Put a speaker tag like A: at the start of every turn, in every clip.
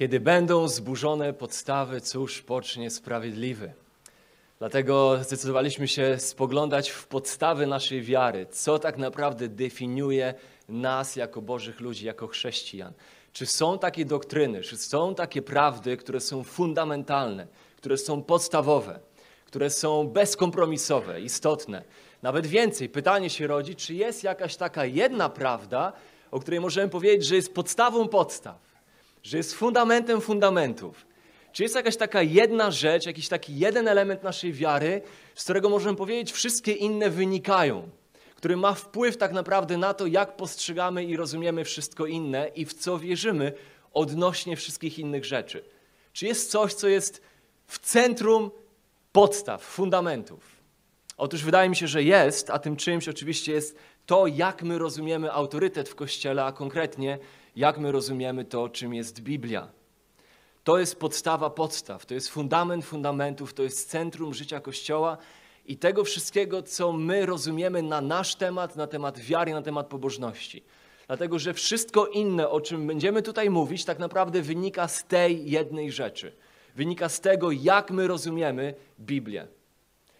A: Kiedy będą zburzone podstawy, cóż pocznie sprawiedliwy. Dlatego zdecydowaliśmy się spoglądać w podstawy naszej wiary, co tak naprawdę definiuje nas jako Bożych ludzi, jako chrześcijan. Czy są takie doktryny, czy są takie prawdy, które są fundamentalne, które są podstawowe, które są bezkompromisowe, istotne. Nawet więcej, pytanie się rodzi, czy jest jakaś taka jedna prawda, o której możemy powiedzieć, że jest podstawą podstaw, że jest fundamentem fundamentów. Czy jest jakaś taka jedna rzecz, jakiś taki jeden element naszej wiary, z którego możemy powiedzieć, wszystkie inne wynikają, który ma wpływ tak naprawdę na to, jak postrzegamy i rozumiemy wszystko inne i w co wierzymy odnośnie wszystkich innych rzeczy? Czy jest coś, co jest w centrum podstaw, fundamentów? Otóż wydaje mi się, że jest, a tym czymś oczywiście jest to, jak my rozumiemy autorytet w Kościele, a konkretnie jak my rozumiemy to, czym jest Biblia. To jest podstawa podstaw, to jest fundament fundamentów, to jest centrum życia Kościoła i tego wszystkiego, co my rozumiemy na nasz temat, na temat wiary, na temat pobożności. Dlatego, że wszystko inne, o czym będziemy tutaj mówić, tak naprawdę wynika z tej jednej rzeczy. Wynika z tego, jak my rozumiemy Biblię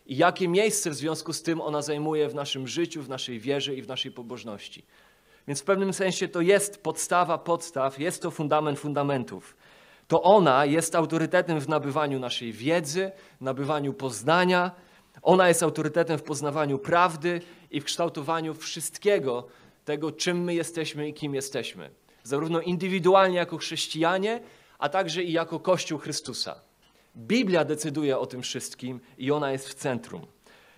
A: i jakie miejsce w związku z tym ona zajmuje w naszym życiu, w naszej wierze i w naszej pobożności. Więc w pewnym sensie to jest podstawa podstaw, jest to fundament fundamentów. To ona jest autorytetem w nabywaniu naszej wiedzy, nabywaniu poznania. Ona jest autorytetem w poznawaniu prawdy i w kształtowaniu wszystkiego tego, czym my jesteśmy i kim jesteśmy. Zarówno indywidualnie jako chrześcijanie, a także i jako Kościół Chrystusa. Biblia decyduje o tym wszystkim i ona jest w centrum.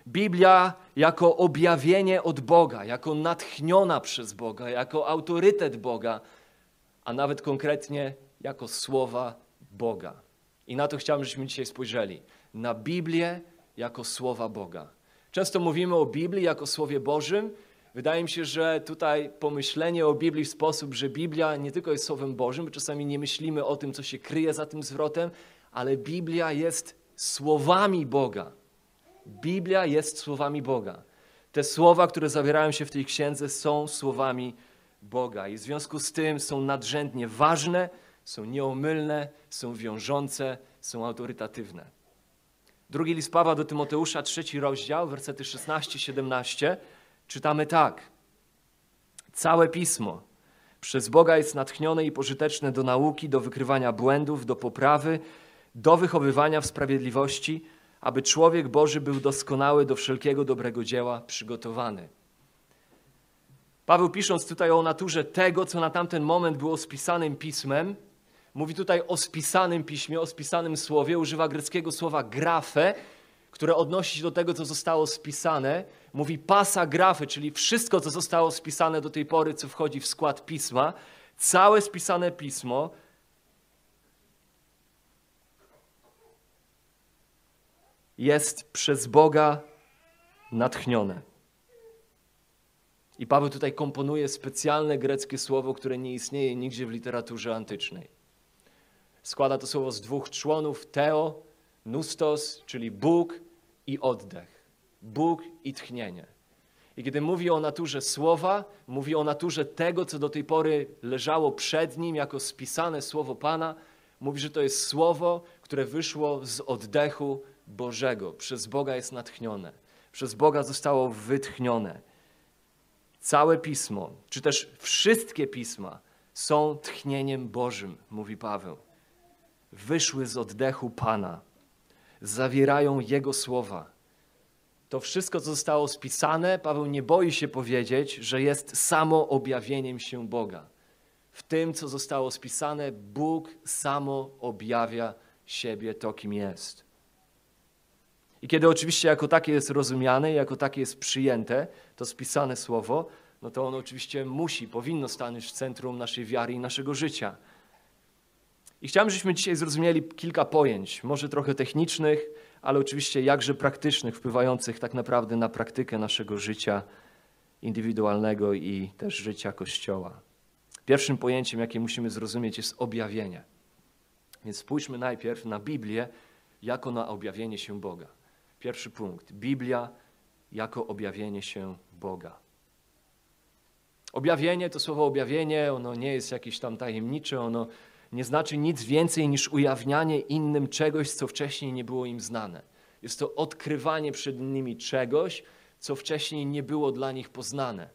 A: Biblia jako objawienie od Boga, jako natchniona przez Boga, jako autorytet Boga, a nawet konkretnie jako słowa Boga. I na to chciałbym, żebyśmy dzisiaj spojrzeli. Na Biblię jako słowa Boga. Często mówimy o Biblii jako Słowie Bożym. Wydaje mi się, że tutaj pomyślenie o Biblii w sposób, że Biblia nie tylko jest Słowem Bożym, bo czasami nie myślimy o tym, co się kryje za tym zwrotem, ale Biblia jest słowami Boga. Biblia jest słowami Boga. Te słowa, które zawierają się w tej księdze, są słowami Boga i w związku z tym są nadrzędnie ważne, są nieomylne, są wiążące, są autorytatywne. Drugi list Pawła do Tymoteusza, trzeci rozdział, wersety 16-17, czytamy tak. Całe pismo przez Boga jest natchnione i pożyteczne do nauki, do wykrywania błędów, do poprawy, do wychowywania w sprawiedliwości, aby człowiek Boży był doskonały do wszelkiego dobrego dzieła przygotowany. Paweł pisząc tutaj o naturze tego, co na tamten moment było spisanym pismem, mówi tutaj o spisanym piśmie, o spisanym słowie, używa greckiego słowa grafe, które odnosi się do tego, co zostało spisane. Mówi pasa grafy, czyli wszystko, co zostało spisane do tej pory, co wchodzi w skład pisma. Całe spisane pismo jest przez Boga natchnione. I Paweł tutaj komponuje specjalne greckie słowo, które nie istnieje nigdzie w literaturze antycznej. Składa to słowo z dwóch członów: teo, nustos, czyli Bóg i oddech. Bóg i tchnienie. I kiedy mówi o naturze słowa, mówi o naturze tego, co do tej pory leżało przed nim jako spisane słowo Pana, mówi, że to jest słowo, które wyszło z oddechu Bożego. Przez Boga jest natchnione. Przez Boga zostało wytchnione. Całe pismo, czy też wszystkie pisma są tchnieniem Bożym, mówi Paweł. Wyszły z oddechu Pana, zawierają Jego słowa. To wszystko, co zostało spisane, Paweł nie boi się powiedzieć, że jest samo objawieniem się Boga. W tym, co zostało spisane, Bóg samo objawia siebie to, kim jest. I kiedy oczywiście jako takie jest rozumiane, jako takie jest przyjęte, to spisane słowo, no to ono oczywiście musi, powinno stanąć w centrum naszej wiary i naszego życia. I chciałem, żebyśmy dzisiaj zrozumieli kilka pojęć, może trochę technicznych, ale oczywiście jakże praktycznych, wpływających tak naprawdę na praktykę naszego życia indywidualnego i też życia Kościoła. Pierwszym pojęciem, jakie musimy zrozumieć, jest objawienie. Więc spójrzmy najpierw na Biblię jako na objawienie się Boga. Pierwszy punkt. Biblia jako objawienie się Boga. Objawienie, to słowo objawienie, ono nie jest jakieś tam tajemnicze, ono nie znaczy nic więcej niż ujawnianie innym czegoś, co wcześniej nie było im znane. Jest to odkrywanie przed nimi czegoś, co wcześniej nie było dla nich poznane.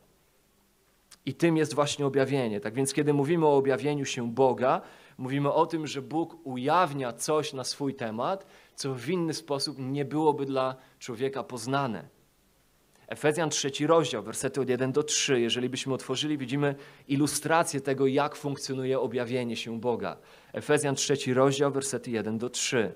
A: I tym jest właśnie objawienie. Tak więc, kiedy mówimy o objawieniu się Boga, mówimy o tym, że Bóg ujawnia coś na swój temat, co w inny sposób nie byłoby dla człowieka poznane. Efezjan trzeci rozdział, wersety od 1 do 3. Jeżeli byśmy otworzyli, widzimy ilustrację tego, jak funkcjonuje objawienie się Boga. Efezjan trzeci rozdział, wersety 1 do 3.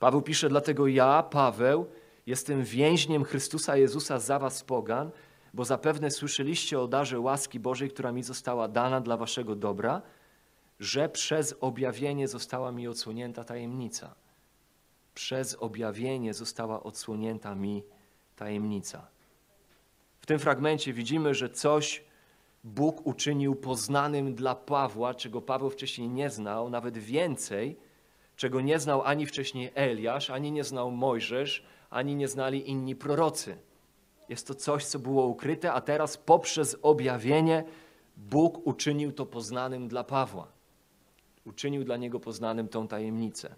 A: Paweł pisze, dlatego ja, Paweł, jestem więźniem Chrystusa Jezusa za was pogan, bo zapewne słyszeliście o darze łaski Bożej, która mi została dana dla waszego dobra, że przez objawienie została mi odsłonięta tajemnica. Przez objawienie została odsłonięta mi tajemnica. W tym fragmencie widzimy, że coś Bóg uczynił poznanym dla Pawła, czego Paweł wcześniej nie znał, nawet więcej, czego nie znał ani wcześniej Eliasz, ani nie znał Mojżesz, ani nie znali inni prorocy. Jest to coś, co było ukryte, a teraz poprzez objawienie Bóg uczynił to poznanym dla Pawła. Uczynił dla niego poznanym tą tajemnicę.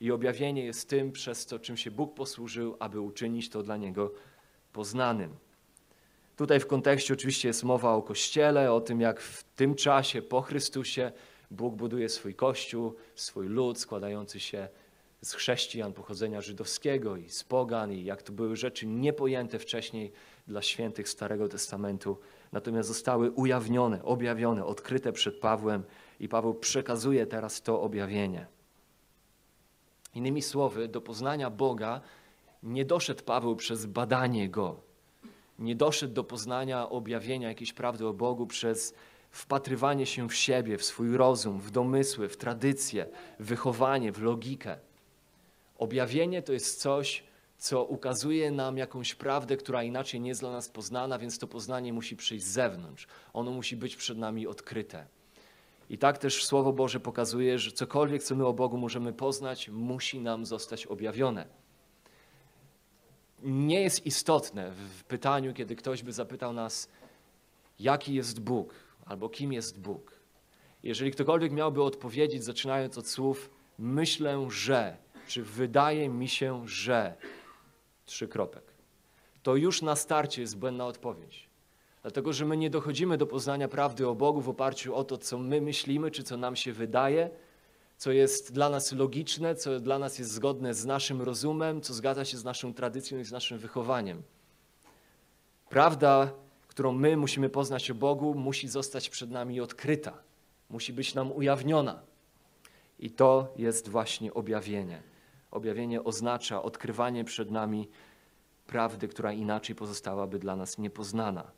A: I objawienie jest tym, przez co czym się Bóg posłużył, aby uczynić to dla niego poznanym. Tutaj w kontekście oczywiście jest mowa o Kościele, o tym, jak w tym czasie po Chrystusie Bóg buduje swój Kościół, swój lud składający się z chrześcijan pochodzenia żydowskiego i z pogan, i jak to były rzeczy niepojęte wcześniej dla świętych Starego Testamentu, natomiast zostały ujawnione, objawione, odkryte przed Pawłem i Paweł przekazuje teraz to objawienie. Innymi słowy, do poznania Boga nie doszedł Paweł przez badanie Go, nie doszedł do poznania objawienia jakiejś prawdy o Bogu przez wpatrywanie się w siebie, w swój rozum, w domysły, w tradycję, w wychowanie, w logikę. Objawienie to jest coś, co ukazuje nam jakąś prawdę, która inaczej nie jest dla nas poznana, więc to poznanie musi przyjść z zewnątrz. Ono musi być przed nami odkryte. I tak też Słowo Boże pokazuje, że cokolwiek, co my o Bogu możemy poznać, musi nam zostać objawione. Nie jest istotne w pytaniu, kiedy ktoś by zapytał nas, jaki jest Bóg albo kim jest Bóg. Jeżeli ktokolwiek miałby odpowiedzieć, zaczynając od słów, myślę, że, czy wydaje mi się, że, trzy kropek, to już na starcie jest błędna odpowiedź. Dlatego, że my nie dochodzimy do poznania prawdy o Bogu w oparciu o to, co my myślimy, czy co nam się wydaje, co jest dla nas logiczne, co dla nas jest zgodne z naszym rozumem, co zgadza się z naszą tradycją i z naszym wychowaniem. Prawda, którą my musimy poznać o Bogu, musi zostać przed nami odkryta, musi być nam ujawniona. I to jest właśnie objawienie. Objawienie oznacza odkrywanie przed nami prawdy, która inaczej pozostałaby dla nas niepoznana.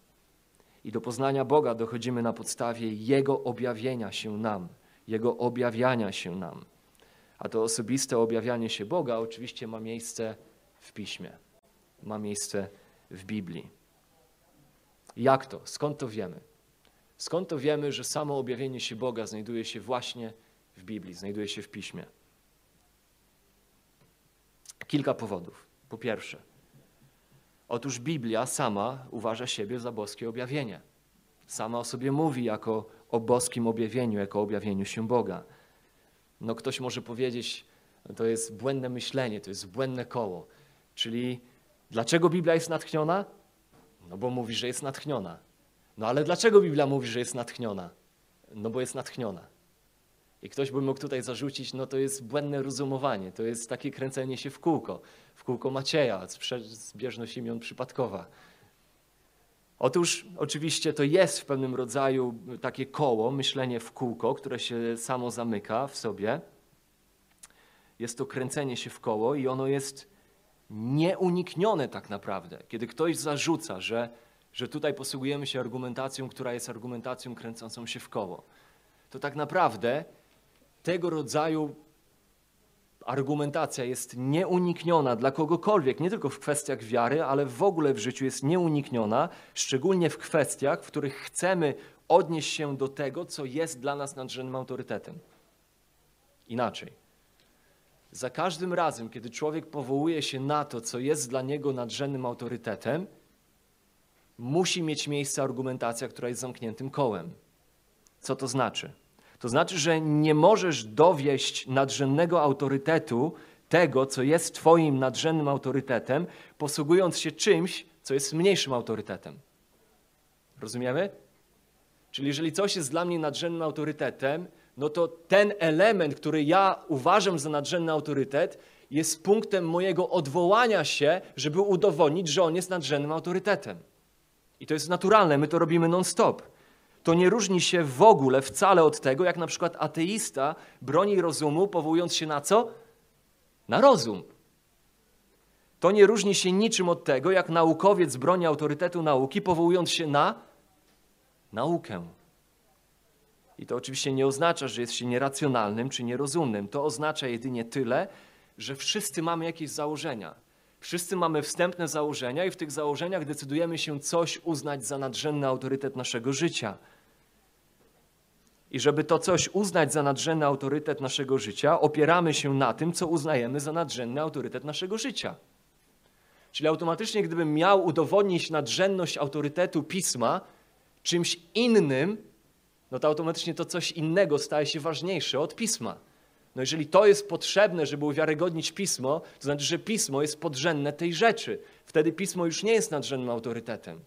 A: I do poznania Boga dochodzimy na podstawie Jego objawienia się nam, Jego objawiania się nam. A to osobiste objawianie się Boga oczywiście ma miejsce w Piśmie, ma miejsce w Biblii. Jak to? Skąd to wiemy? Skąd to wiemy, że samo objawienie się Boga znajduje się właśnie w Biblii, znajduje się w Piśmie? Kilka powodów. Po pierwsze, Otóż Biblia sama uważa siebie za boskie objawienie. Sama o sobie mówi jako o boskim objawieniu, jako o objawieniu się Boga. No ktoś może powiedzieć, to jest błędne myślenie, to jest błędne koło. Czyli dlaczego Biblia jest natchniona? No bo mówi, że jest natchniona. No ale dlaczego Biblia mówi, że jest natchniona? No bo jest natchniona. I ktoś by mógł tutaj zarzucić, no to jest błędne rozumowanie, to jest takie kręcenie się w kółko, w kółko Macieja, zbieżność imion przypadkowa. Otóż oczywiście to jest w pewnym rodzaju takie koło, myślenie w kółko, które się samo zamyka w sobie. Jest to kręcenie się w koło i ono jest nieuniknione tak naprawdę. Kiedy ktoś zarzuca, że, że tutaj posługujemy się argumentacją, która jest argumentacją kręcącą się w koło, to tak naprawdę tego rodzaju argumentacja jest nieunikniona dla kogokolwiek, nie tylko w kwestiach wiary, ale w ogóle w życiu jest nieunikniona, szczególnie w kwestiach, w których chcemy odnieść się do tego, co jest dla nas nadrzędnym autorytetem. Inaczej. Za każdym razem, kiedy człowiek powołuje się na to, co jest dla niego nadrzędnym autorytetem, musi mieć miejsce argumentacja, która jest zamkniętym kołem. Co to znaczy? To znaczy, że nie możesz dowieść nadrzędnego autorytetu tego, co jest Twoim nadrzędnym autorytetem, posługując się czymś, co jest mniejszym autorytetem. Rozumiemy? Czyli jeżeli coś jest dla mnie nadrzędnym autorytetem, no to ten element, który ja uważam za nadrzędny autorytet, jest punktem mojego odwołania się, żeby udowodnić, że on jest nadrzędnym autorytetem. I to jest naturalne, my to robimy non-stop. To nie różni się w ogóle wcale od tego, jak na przykład ateista broni rozumu, powołując się na co? Na rozum. To nie różni się niczym od tego, jak naukowiec broni autorytetu nauki, powołując się na naukę. I to oczywiście nie oznacza, że jest się nieracjonalnym czy nierozumnym. To oznacza jedynie tyle, że wszyscy mamy jakieś założenia. Wszyscy mamy wstępne założenia i w tych założeniach decydujemy się coś uznać za nadrzędny autorytet naszego życia. I żeby to coś uznać za nadrzędny autorytet naszego życia, opieramy się na tym, co uznajemy za nadrzędny autorytet naszego życia. Czyli automatycznie, gdybym miał udowodnić nadrzędność autorytetu pisma czymś innym, no to automatycznie to coś innego staje się ważniejsze od pisma. No jeżeli to jest potrzebne, żeby uwiarygodnić pismo, to znaczy, że pismo jest podrzędne tej rzeczy. Wtedy pismo już nie jest nadrzędnym autorytetem.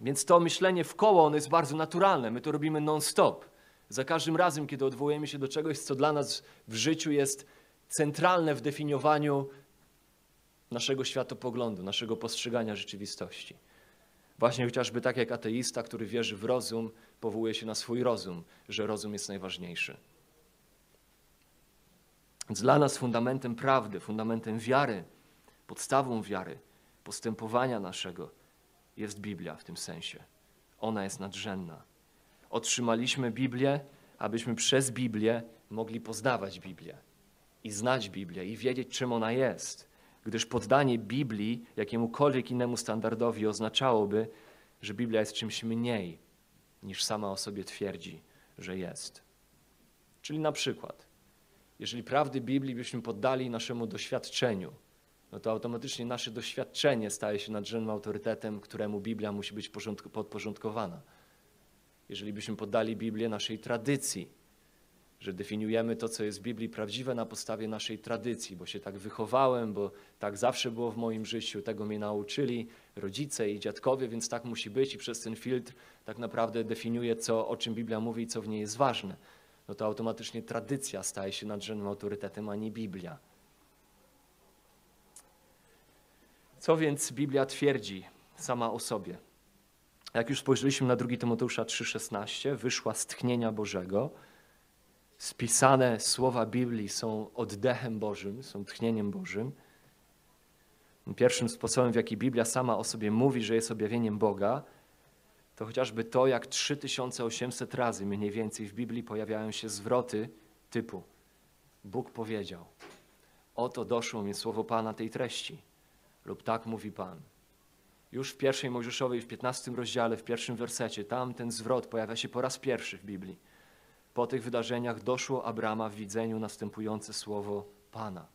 A: Więc to myślenie w koło, ono jest bardzo naturalne. My to robimy non-stop. Za każdym razem, kiedy odwołujemy się do czegoś, co dla nas w życiu jest centralne w definiowaniu naszego światopoglądu, naszego postrzegania rzeczywistości. Właśnie chociażby tak jak ateista, który wierzy w rozum, powołuje się na swój rozum, że rozum jest najważniejszy. Więc dla nas fundamentem prawdy, fundamentem wiary, podstawą wiary, postępowania naszego jest Biblia w tym sensie. Ona jest nadrzędna. Otrzymaliśmy Biblię, abyśmy przez Biblię mogli poznawać Biblię i znać Biblię i wiedzieć, czym ona jest gdyż poddanie Biblii jakiemukolwiek innemu standardowi oznaczałoby, że Biblia jest czymś mniej niż sama o sobie twierdzi, że jest. Czyli na przykład, jeżeli prawdy Biblii byśmy poddali naszemu doświadczeniu, no to automatycznie nasze doświadczenie staje się nadrzędnym autorytetem, któremu Biblia musi być podporządkowana. Jeżeli byśmy poddali Biblię naszej tradycji, że definiujemy to, co jest w Biblii prawdziwe na podstawie naszej tradycji, bo się tak wychowałem, bo tak zawsze było w moim życiu, tego mnie nauczyli rodzice i dziadkowie, więc tak musi być i przez ten filtr tak naprawdę definiuje, co, o czym Biblia mówi i co w niej jest ważne. No to automatycznie tradycja staje się nadrzędnym autorytetem, a nie Biblia. Co więc Biblia twierdzi sama o sobie? Jak już spojrzeliśmy na 2 Tymoteusza 3,16, wyszła z tchnienia Bożego, spisane słowa Biblii są oddechem Bożym, są tchnieniem Bożym. Pierwszym sposobem, w jaki Biblia sama o sobie mówi, że jest objawieniem Boga, to chociażby to, jak 3800 razy mniej więcej w Biblii pojawiają się zwroty typu Bóg powiedział, oto doszło mi słowo Pana tej treści, lub tak mówi Pan. Już w pierwszej Mojżeszowej, w 15 rozdziale, w pierwszym wersecie, tam ten zwrot pojawia się po raz pierwszy w Biblii. Po tych wydarzeniach doszło Abrama w widzeniu następujące słowo Pana.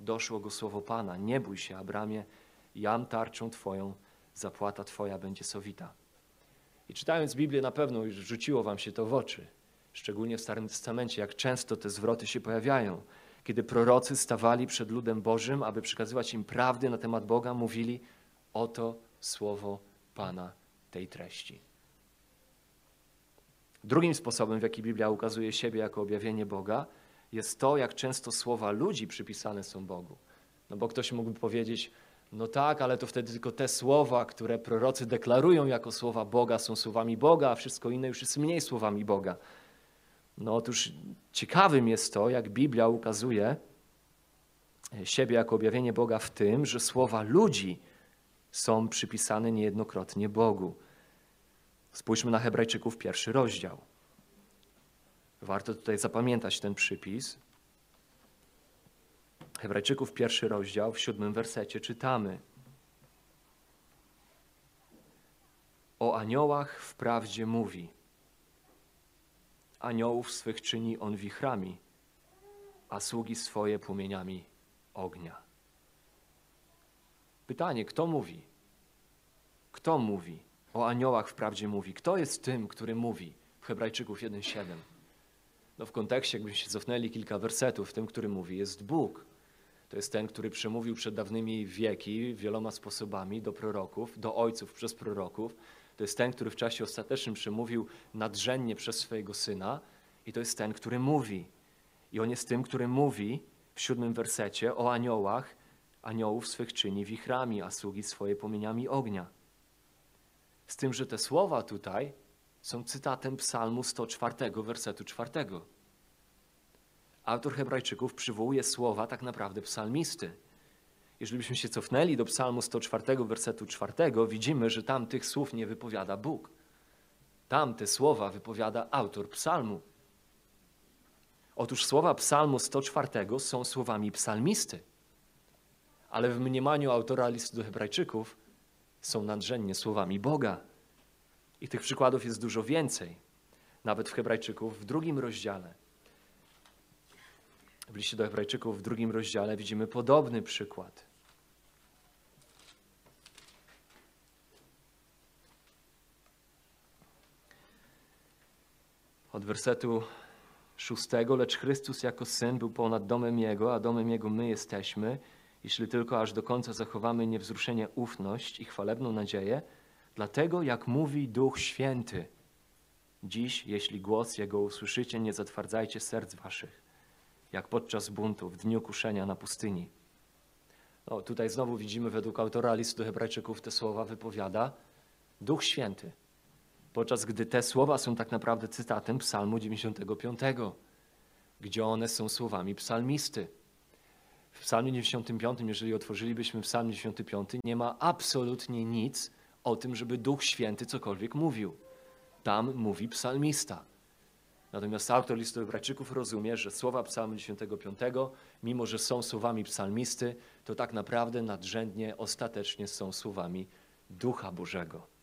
A: Doszło go słowo Pana. Nie bój się, Abramie, jam tarczą Twoją, zapłata Twoja będzie sowita. I czytając Biblię na pewno już rzuciło Wam się to w oczy. Szczególnie w Starym Testamencie, jak często te zwroty się pojawiają. Kiedy prorocy stawali przed ludem Bożym, aby przekazywać im prawdy na temat Boga, mówili: Oto słowo Pana tej treści. Drugim sposobem, w jaki Biblia ukazuje siebie jako objawienie Boga, jest to, jak często słowa ludzi przypisane są Bogu. No bo ktoś mógłby powiedzieć, no tak, ale to wtedy tylko te słowa, które prorocy deklarują jako słowa Boga, są słowami Boga, a wszystko inne już jest mniej słowami Boga. No otóż ciekawym jest to, jak Biblia ukazuje siebie jako objawienie Boga w tym, że słowa ludzi są przypisane niejednokrotnie Bogu. Spójrzmy na Hebrajczyków pierwszy rozdział. Warto tutaj zapamiętać ten przypis. Hebrajczyków pierwszy rozdział, w siódmym wersecie czytamy. O aniołach wprawdzie mówi. Aniołów swych czyni on wichrami, a sługi swoje płomieniami ognia. Pytanie, kto mówi? Kto mówi? O aniołach wprawdzie mówi. Kto jest tym, który mówi? Hebrajczyków 1,7. No w kontekście, jakbyśmy się cofnęli kilka wersetów, w tym, który mówi, jest Bóg. To jest ten, który przemówił przed dawnymi wieki wieloma sposobami do proroków, do ojców przez proroków. To jest ten, który w czasie ostatecznym przemówił nadrzędnie przez swojego Syna. I to jest ten, który mówi. I on jest tym, który mówi w siódmym wersecie o aniołach, aniołów swych czyni wichrami, a sługi swoje płomieniami ognia. Z tym, że te słowa tutaj są cytatem psalmu 104, wersetu 4. Autor Hebrajczyków przywołuje słowa tak naprawdę psalmisty. Jeżeli byśmy się cofnęli do psalmu 104, wersetu 4, widzimy, że tam tych słów nie wypowiada Bóg. Tam te słowa wypowiada autor psalmu. Otóż słowa psalmu 104 są słowami psalmisty, ale w mniemaniu autora listu do Hebrajczyków są nadrzędnie słowami Boga. I tych przykładów jest dużo więcej. Nawet w Hebrajczyków w drugim rozdziale. W liście do Hebrajczyków w drugim rozdziale widzimy podobny przykład. Od wersetu szóstego, lecz Chrystus jako Syn był ponad domem Jego, a domem Jego my jesteśmy, jeśli tylko aż do końca zachowamy niewzruszenie ufność i chwalebną nadzieję, dlatego jak mówi Duch Święty, dziś, jeśli głos Jego usłyszycie, nie zatwardzajcie serc waszych, jak podczas buntu w dniu kuszenia na pustyni. No, tutaj znowu widzimy według autora listu do Hebrajczyków te słowa wypowiada Duch Święty podczas gdy te słowa są tak naprawdę cytatem Psalmu 95, gdzie one są słowami psalmisty. W Psalmie 95, jeżeli otworzylibyśmy Psalm 95, nie ma absolutnie nic o tym, żeby Duch Święty cokolwiek mówił. Tam mówi psalmista. Natomiast autor listu Hebrajczyków rozumie, że słowa Psalmu 95, mimo że są słowami psalmisty, to tak naprawdę nadrzędnie, ostatecznie są słowami Ducha Bożego.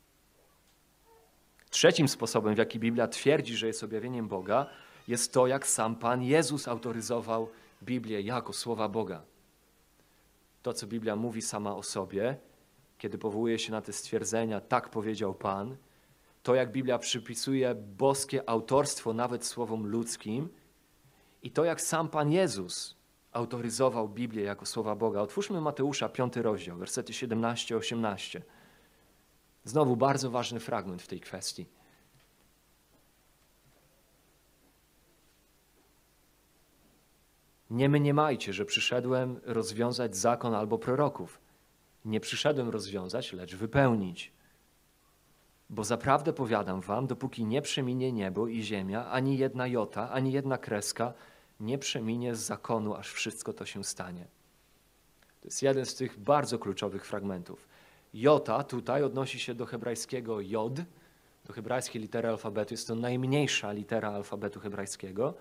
A: Trzecim sposobem, w jaki Biblia twierdzi, że jest objawieniem Boga, jest to, jak sam Pan Jezus autoryzował Biblię jako słowa Boga. To, co Biblia mówi sama o sobie, kiedy powołuje się na te stwierdzenia, tak powiedział Pan, to, jak Biblia przypisuje boskie autorstwo nawet słowom ludzkim i to, jak sam Pan Jezus autoryzował Biblię jako słowa Boga. Otwórzmy Mateusza, piąty rozdział, wersety 17-18. Znowu bardzo ważny fragment w tej kwestii. Nie mniemajcie, że przyszedłem rozwiązać zakon albo proroków. Nie przyszedłem rozwiązać, lecz wypełnić. Bo zaprawdę powiadam wam, dopóki nie przeminie niebo i ziemia, ani jedna jota, ani jedna kreska nie przeminie z zakonu, aż wszystko to się stanie. To jest jeden z tych bardzo kluczowych fragmentów. Jota tutaj odnosi się do hebrajskiego jod, do hebrajskiej litery alfabetu. Jest to najmniejsza litera alfabetu hebrajskiego.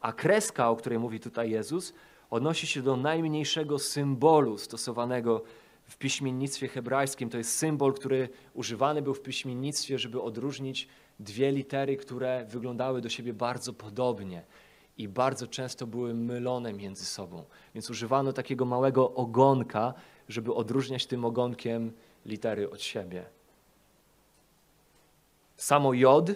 A: A kreska, o której mówi tutaj Jezus, odnosi się do najmniejszego symbolu stosowanego w piśmiennictwie hebrajskim. To jest symbol, który używany był w piśmiennictwie, żeby odróżnić dwie litery, które wyglądały do siebie bardzo podobnie i bardzo często były mylone między sobą. Więc używano takiego małego ogonka, żeby odróżniać tym ogonkiem litery od siebie. Samo jod,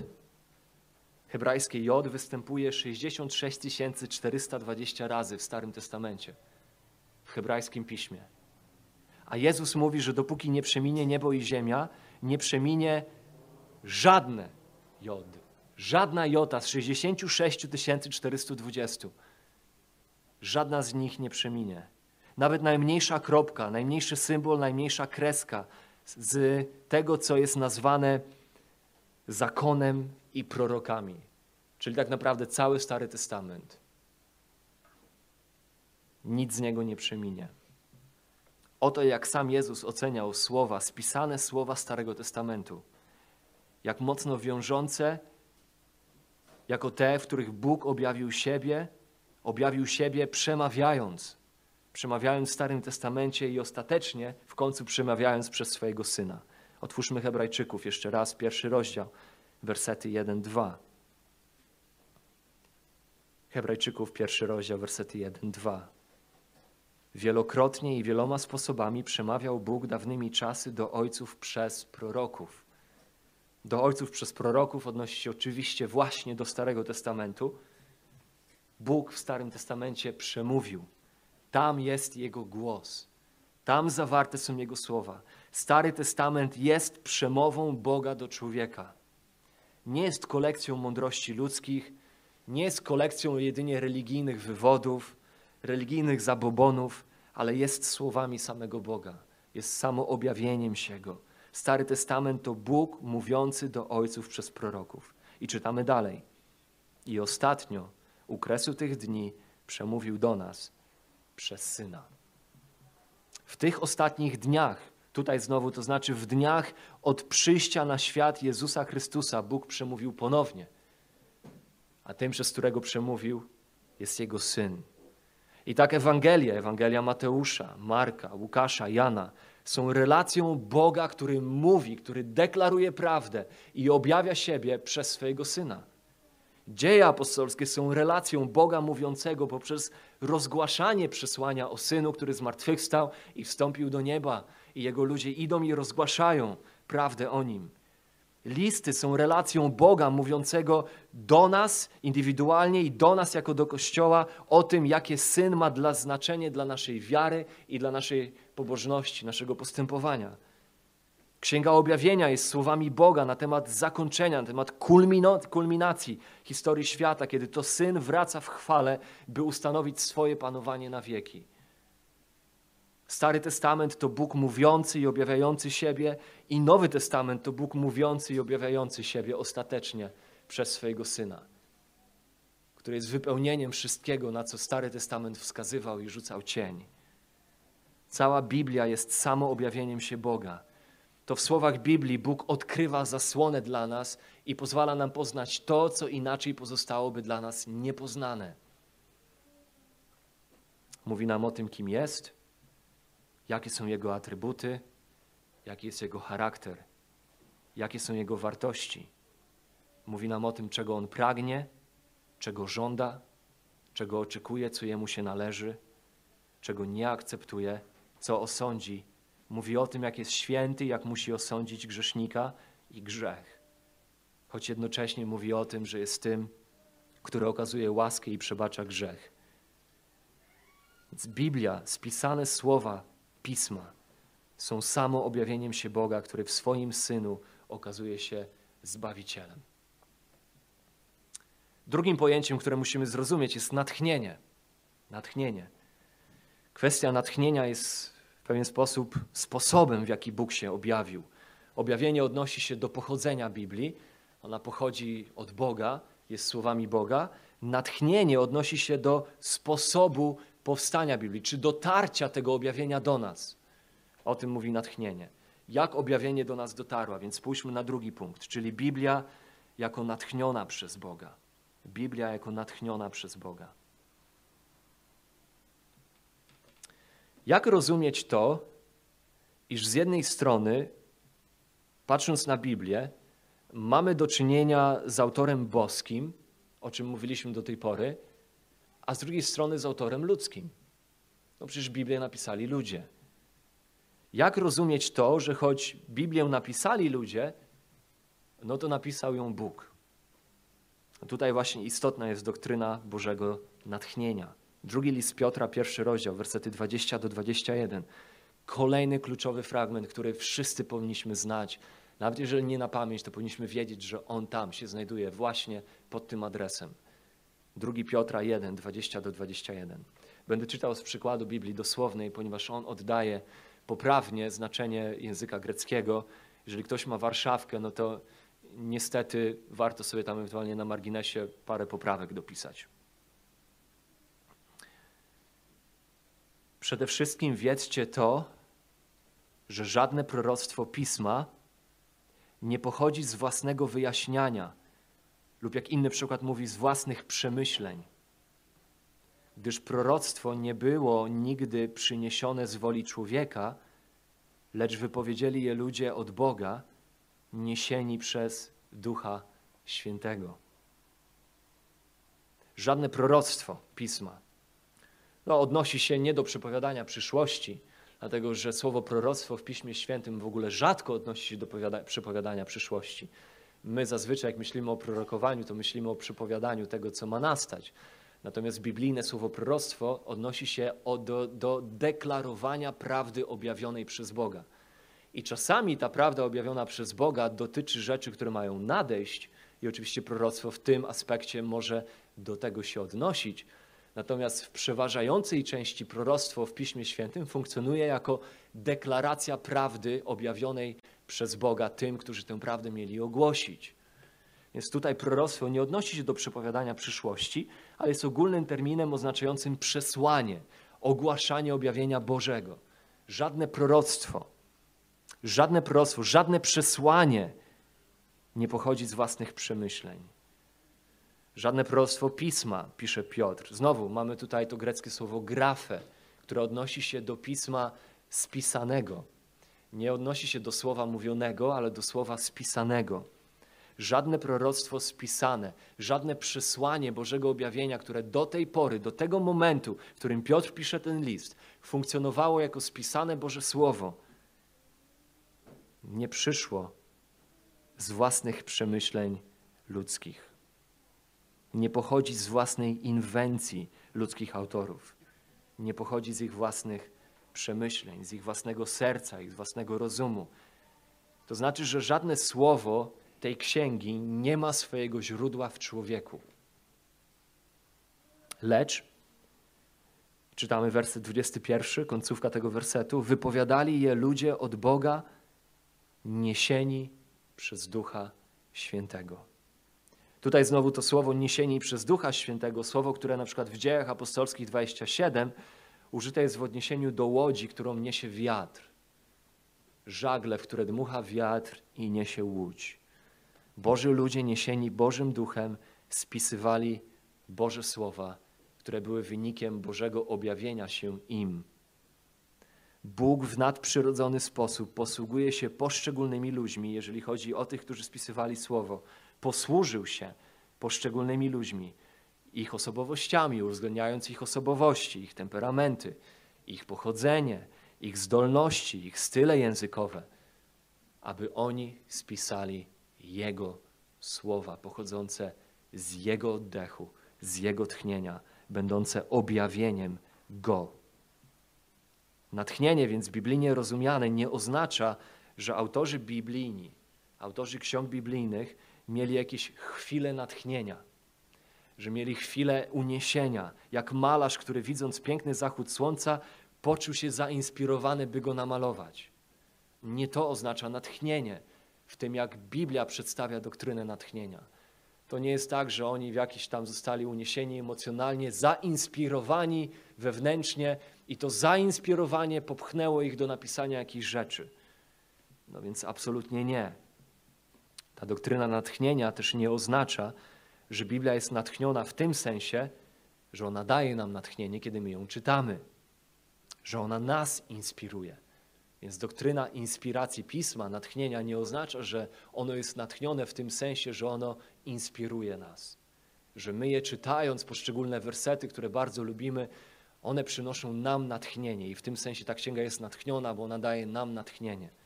A: hebrajskie jod, występuje 66 420 razy w Starym Testamencie, w hebrajskim piśmie. A Jezus mówi, że dopóki nie przeminie niebo i ziemia, nie przeminie żadne jod. Żadna jota z 66 420. Żadna z nich nie przeminie. Nawet najmniejsza kropka, najmniejszy symbol, najmniejsza kreska z tego, co jest nazwane zakonem i prorokami. Czyli tak naprawdę cały Stary Testament. Nic z niego nie przeminie. Oto jak sam Jezus oceniał słowa, spisane słowa Starego Testamentu. Jak mocno wiążące, jako te, w których Bóg objawił siebie, objawił siebie przemawiając przemawiając w Starym Testamencie i ostatecznie w końcu przemawiając przez swojego Syna. Otwórzmy Hebrajczyków jeszcze raz, pierwszy rozdział, wersety 1-2. Hebrajczyków, pierwszy rozdział, wersety 1-2. Wielokrotnie i wieloma sposobami przemawiał Bóg dawnymi czasy do ojców przez proroków. do ojców przez proroków odnosi się oczywiście właśnie do Starego Testamentu. Bóg w Starym Testamencie przemówił. Tam jest Jego głos. Tam zawarte są Jego słowa. Stary Testament jest przemową Boga do człowieka. Nie jest kolekcją mądrości ludzkich, nie jest kolekcją jedynie religijnych wywodów, religijnych zabobonów, ale jest słowami samego Boga, jest samoobjawieniem się Go. Stary Testament to Bóg mówiący do ojców przez proroków. I czytamy dalej. I ostatnio, u kresu tych dni, przemówił do nas przez Syna. W tych ostatnich dniach, tutaj znowu to znaczy w dniach od przyjścia na świat Jezusa Chrystusa, Bóg przemówił ponownie. A tym, przez którego przemówił, jest Jego Syn. I tak Ewangelia, Ewangelia Mateusza, Marka, Łukasza, Jana są relacją Boga, który mówi, który deklaruje prawdę i objawia siebie przez swojego Syna. Dzieje apostolskie są relacją Boga mówiącego poprzez rozgłaszanie przesłania o Synu, który zmartwychwstał i wstąpił do nieba i Jego ludzie idą i rozgłaszają prawdę o Nim. Listy są relacją Boga mówiącego do nas indywidualnie i do nas jako do Kościoła o tym, jakie Syn ma dla znaczenie dla naszej wiary i dla naszej pobożności, naszego postępowania. Księga Objawienia jest słowami Boga na temat zakończenia, na temat kulminacji historii świata, kiedy to Syn wraca w chwale, by ustanowić swoje panowanie na wieki. Stary Testament to Bóg mówiący i objawiający siebie, i Nowy Testament to Bóg mówiący i objawiający siebie ostatecznie przez swojego Syna, który jest wypełnieniem wszystkiego, na co Stary Testament wskazywał i rzucał cień. Cała Biblia jest samo objawieniem się Boga. To w słowach Biblii Bóg odkrywa zasłonę dla nas i pozwala nam poznać to, co inaczej pozostałoby dla nas niepoznane. Mówi nam o tym, kim jest, jakie są Jego atrybuty, jaki jest Jego charakter, jakie są Jego wartości. Mówi nam o tym, czego On pragnie, czego żąda, czego oczekuje, co Jemu się należy, czego nie akceptuje, co osądzi. Mówi o tym, jak jest święty, jak musi osądzić grzesznika i grzech. Choć jednocześnie mówi o tym, że jest tym, który okazuje łaskę i przebacza grzech. Więc Biblia, spisane słowa Pisma są samo objawieniem się Boga, który w swoim Synu okazuje się Zbawicielem. Drugim pojęciem, które musimy zrozumieć, jest natchnienie. Natchnienie. Kwestia natchnienia jest w pewien sposób sposobem, w jaki Bóg się objawił. Objawienie odnosi się do pochodzenia Biblii. Ona pochodzi od Boga, jest słowami Boga. Natchnienie odnosi się do sposobu powstania Biblii, czy dotarcia tego objawienia do nas. O tym mówi natchnienie. Jak objawienie do nas dotarło? Więc spójrzmy na drugi punkt, czyli Biblia jako natchniona przez Boga. Biblia jako natchniona przez Boga. Jak rozumieć to, iż z jednej strony, patrząc na Biblię, mamy do czynienia z autorem boskim, o czym mówiliśmy do tej pory, a z drugiej strony z autorem ludzkim. No przecież Biblię napisali ludzie. Jak rozumieć to, że choć Biblię napisali ludzie, no to napisał ją Bóg. Tutaj właśnie istotna jest doktryna Bożego natchnienia. Drugi list Piotra, pierwszy rozdział, wersety 20 do 21. Kolejny kluczowy fragment, który wszyscy powinniśmy znać. Nawet jeżeli nie na pamięć, to powinniśmy wiedzieć, że on tam się znajduje właśnie pod tym adresem. Drugi Piotra 1, 20 do 21. Będę czytał z przykładu Biblii dosłownej, ponieważ on oddaje poprawnie znaczenie języka greckiego. Jeżeli ktoś ma Warszawkę, no to niestety warto sobie tam ewentualnie na marginesie parę poprawek dopisać. Przede wszystkim wiedzcie to, że żadne proroctwo pisma nie pochodzi z własnego wyjaśniania lub jak inny przykład mówi, z własnych przemyśleń. Gdyż proroctwo nie było nigdy przyniesione z woli człowieka, lecz wypowiedzieli je ludzie od Boga, niesieni przez Ducha Świętego. Żadne proroctwo pisma no, odnosi się nie do przepowiadania przyszłości, dlatego że słowo proroctwo w Piśmie Świętym w ogóle rzadko odnosi się do przepowiadania przyszłości. My zazwyczaj, jak myślimy o prorokowaniu, to myślimy o przypowiadaniu tego, co ma nastać. Natomiast biblijne słowo proroctwo odnosi się do, do deklarowania prawdy objawionej przez Boga. I czasami ta prawda objawiona przez Boga dotyczy rzeczy, które mają nadejść, i oczywiście proroctwo w tym aspekcie może do tego się odnosić. Natomiast w przeważającej części proroctwo w Piśmie Świętym funkcjonuje jako deklaracja prawdy objawionej przez Boga tym, którzy tę prawdę mieli ogłosić. Więc tutaj proroctwo nie odnosi się do przepowiadania przyszłości, ale jest ogólnym terminem oznaczającym przesłanie, ogłaszanie objawienia Bożego. Żadne proroctwo, żadne proroctwo, żadne przesłanie nie pochodzi z własnych przemyśleń. Żadne proroctwo pisma, pisze Piotr. Znowu mamy tutaj to greckie słowo grafe, które odnosi się do pisma spisanego. Nie odnosi się do słowa mówionego, ale do słowa spisanego. Żadne proroctwo spisane, żadne przesłanie Bożego objawienia, które do tej pory, do tego momentu, w którym Piotr pisze ten list, funkcjonowało jako spisane Boże Słowo, nie przyszło z własnych przemyśleń ludzkich. Nie pochodzi z własnej inwencji ludzkich autorów. Nie pochodzi z ich własnych przemyśleń, z ich własnego serca, ich własnego rozumu. To znaczy, że żadne słowo tej księgi nie ma swojego źródła w człowieku. Lecz, czytamy werset 21, końcówka tego wersetu, wypowiadali je ludzie od Boga, niesieni przez Ducha Świętego. Tutaj znowu to słowo niesieni przez Ducha Świętego, słowo, które na przykład w dziejach apostolskich 27 użyte jest w odniesieniu do łodzi, którą niesie wiatr. Żagle, w które dmucha wiatr i niesie łódź. Boży ludzie niesieni Bożym Duchem spisywali Boże słowa, które były wynikiem Bożego objawienia się im. Bóg w nadprzyrodzony sposób posługuje się poszczególnymi ludźmi, jeżeli chodzi o tych, którzy spisywali słowo. Posłużył się poszczególnymi ludźmi, ich osobowościami, uwzględniając ich osobowości, ich temperamenty, ich pochodzenie, ich zdolności, ich style językowe, aby oni spisali Jego słowa pochodzące z Jego oddechu, z Jego tchnienia, będące objawieniem Go. Natchnienie więc biblijnie rozumiane nie oznacza, że autorzy biblijni, autorzy ksiąg biblijnych mieli jakieś chwile natchnienia, że mieli chwilę uniesienia, jak malarz, który widząc piękny zachód słońca, poczuł się zainspirowany, by go namalować. Nie to oznacza natchnienie w tym, jak Biblia przedstawia doktrynę natchnienia. To nie jest tak, że oni w jakiś tam zostali uniesieni emocjonalnie, zainspirowani wewnętrznie i to zainspirowanie popchnęło ich do napisania jakichś rzeczy. No więc absolutnie nie. Ta doktryna natchnienia też nie oznacza, że Biblia jest natchniona w tym sensie, że ona daje nam natchnienie, kiedy my ją czytamy, że ona nas inspiruje. Więc doktryna inspiracji pisma, natchnienia nie oznacza, że ono jest natchnione w tym sensie, że ono inspiruje nas. Że my je czytając, poszczególne wersety, które bardzo lubimy, one przynoszą nam natchnienie i w tym sensie ta księga jest natchniona, bo ona daje nam natchnienie.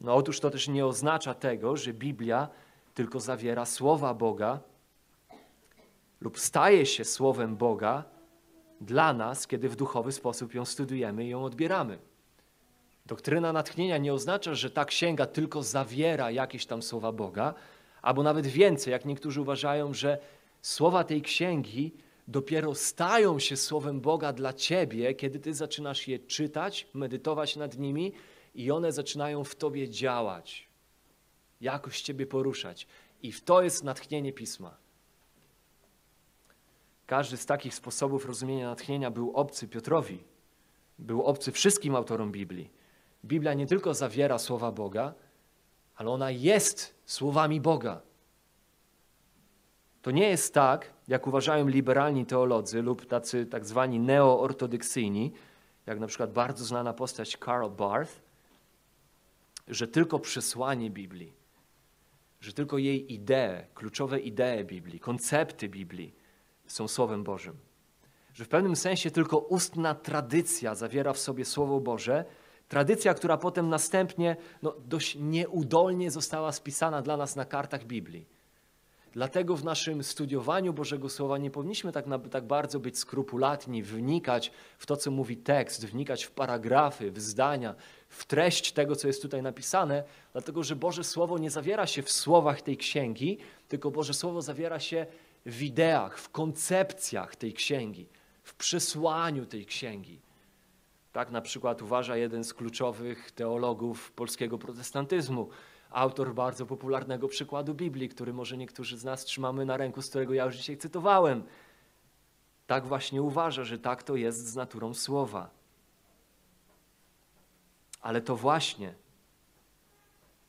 A: No otóż to też nie oznacza tego, że Biblia tylko zawiera słowa Boga lub staje się słowem Boga dla nas, kiedy w duchowy sposób ją studujemy i ją odbieramy. Doktryna natchnienia nie oznacza, że ta księga tylko zawiera jakieś tam słowa Boga, albo nawet więcej, jak niektórzy uważają, że słowa tej księgi dopiero stają się słowem Boga dla ciebie, kiedy ty zaczynasz je czytać, medytować nad nimi i one zaczynają w tobie działać, jakoś ciebie poruszać. I w to jest natchnienie pisma. Każdy z takich sposobów rozumienia natchnienia był obcy Piotrowi, był obcy wszystkim autorom Biblii. Biblia nie tylko zawiera słowa Boga, ale ona jest słowami Boga. To nie jest tak, jak uważają liberalni teolodzy lub tacy tak zwani neoortodoksyjni, jak na przykład bardzo znana postać Karl Barth, że tylko przesłanie Biblii, że tylko jej idee, kluczowe idee Biblii, koncepty Biblii są Słowem Bożym. Że w pewnym sensie tylko ustna tradycja zawiera w sobie Słowo Boże, Tradycja, która potem następnie no, dość nieudolnie została spisana dla nas na kartach Biblii. Dlatego w naszym studiowaniu Bożego Słowa nie powinniśmy tak, tak bardzo być skrupulatni, wnikać w to, co mówi tekst, wnikać w paragrafy, w zdania, w treść tego, co jest tutaj napisane, dlatego że Boże Słowo nie zawiera się w słowach tej księgi, tylko Boże Słowo zawiera się w ideach, w koncepcjach tej księgi, w przesłaniu tej księgi. Tak na przykład uważa jeden z kluczowych teologów polskiego protestantyzmu, autor bardzo popularnego przykładu Biblii, który może niektórzy z nas trzymamy na ręku, z którego ja już dzisiaj cytowałem. Tak właśnie uważa, że tak to jest z naturą słowa. Ale to właśnie,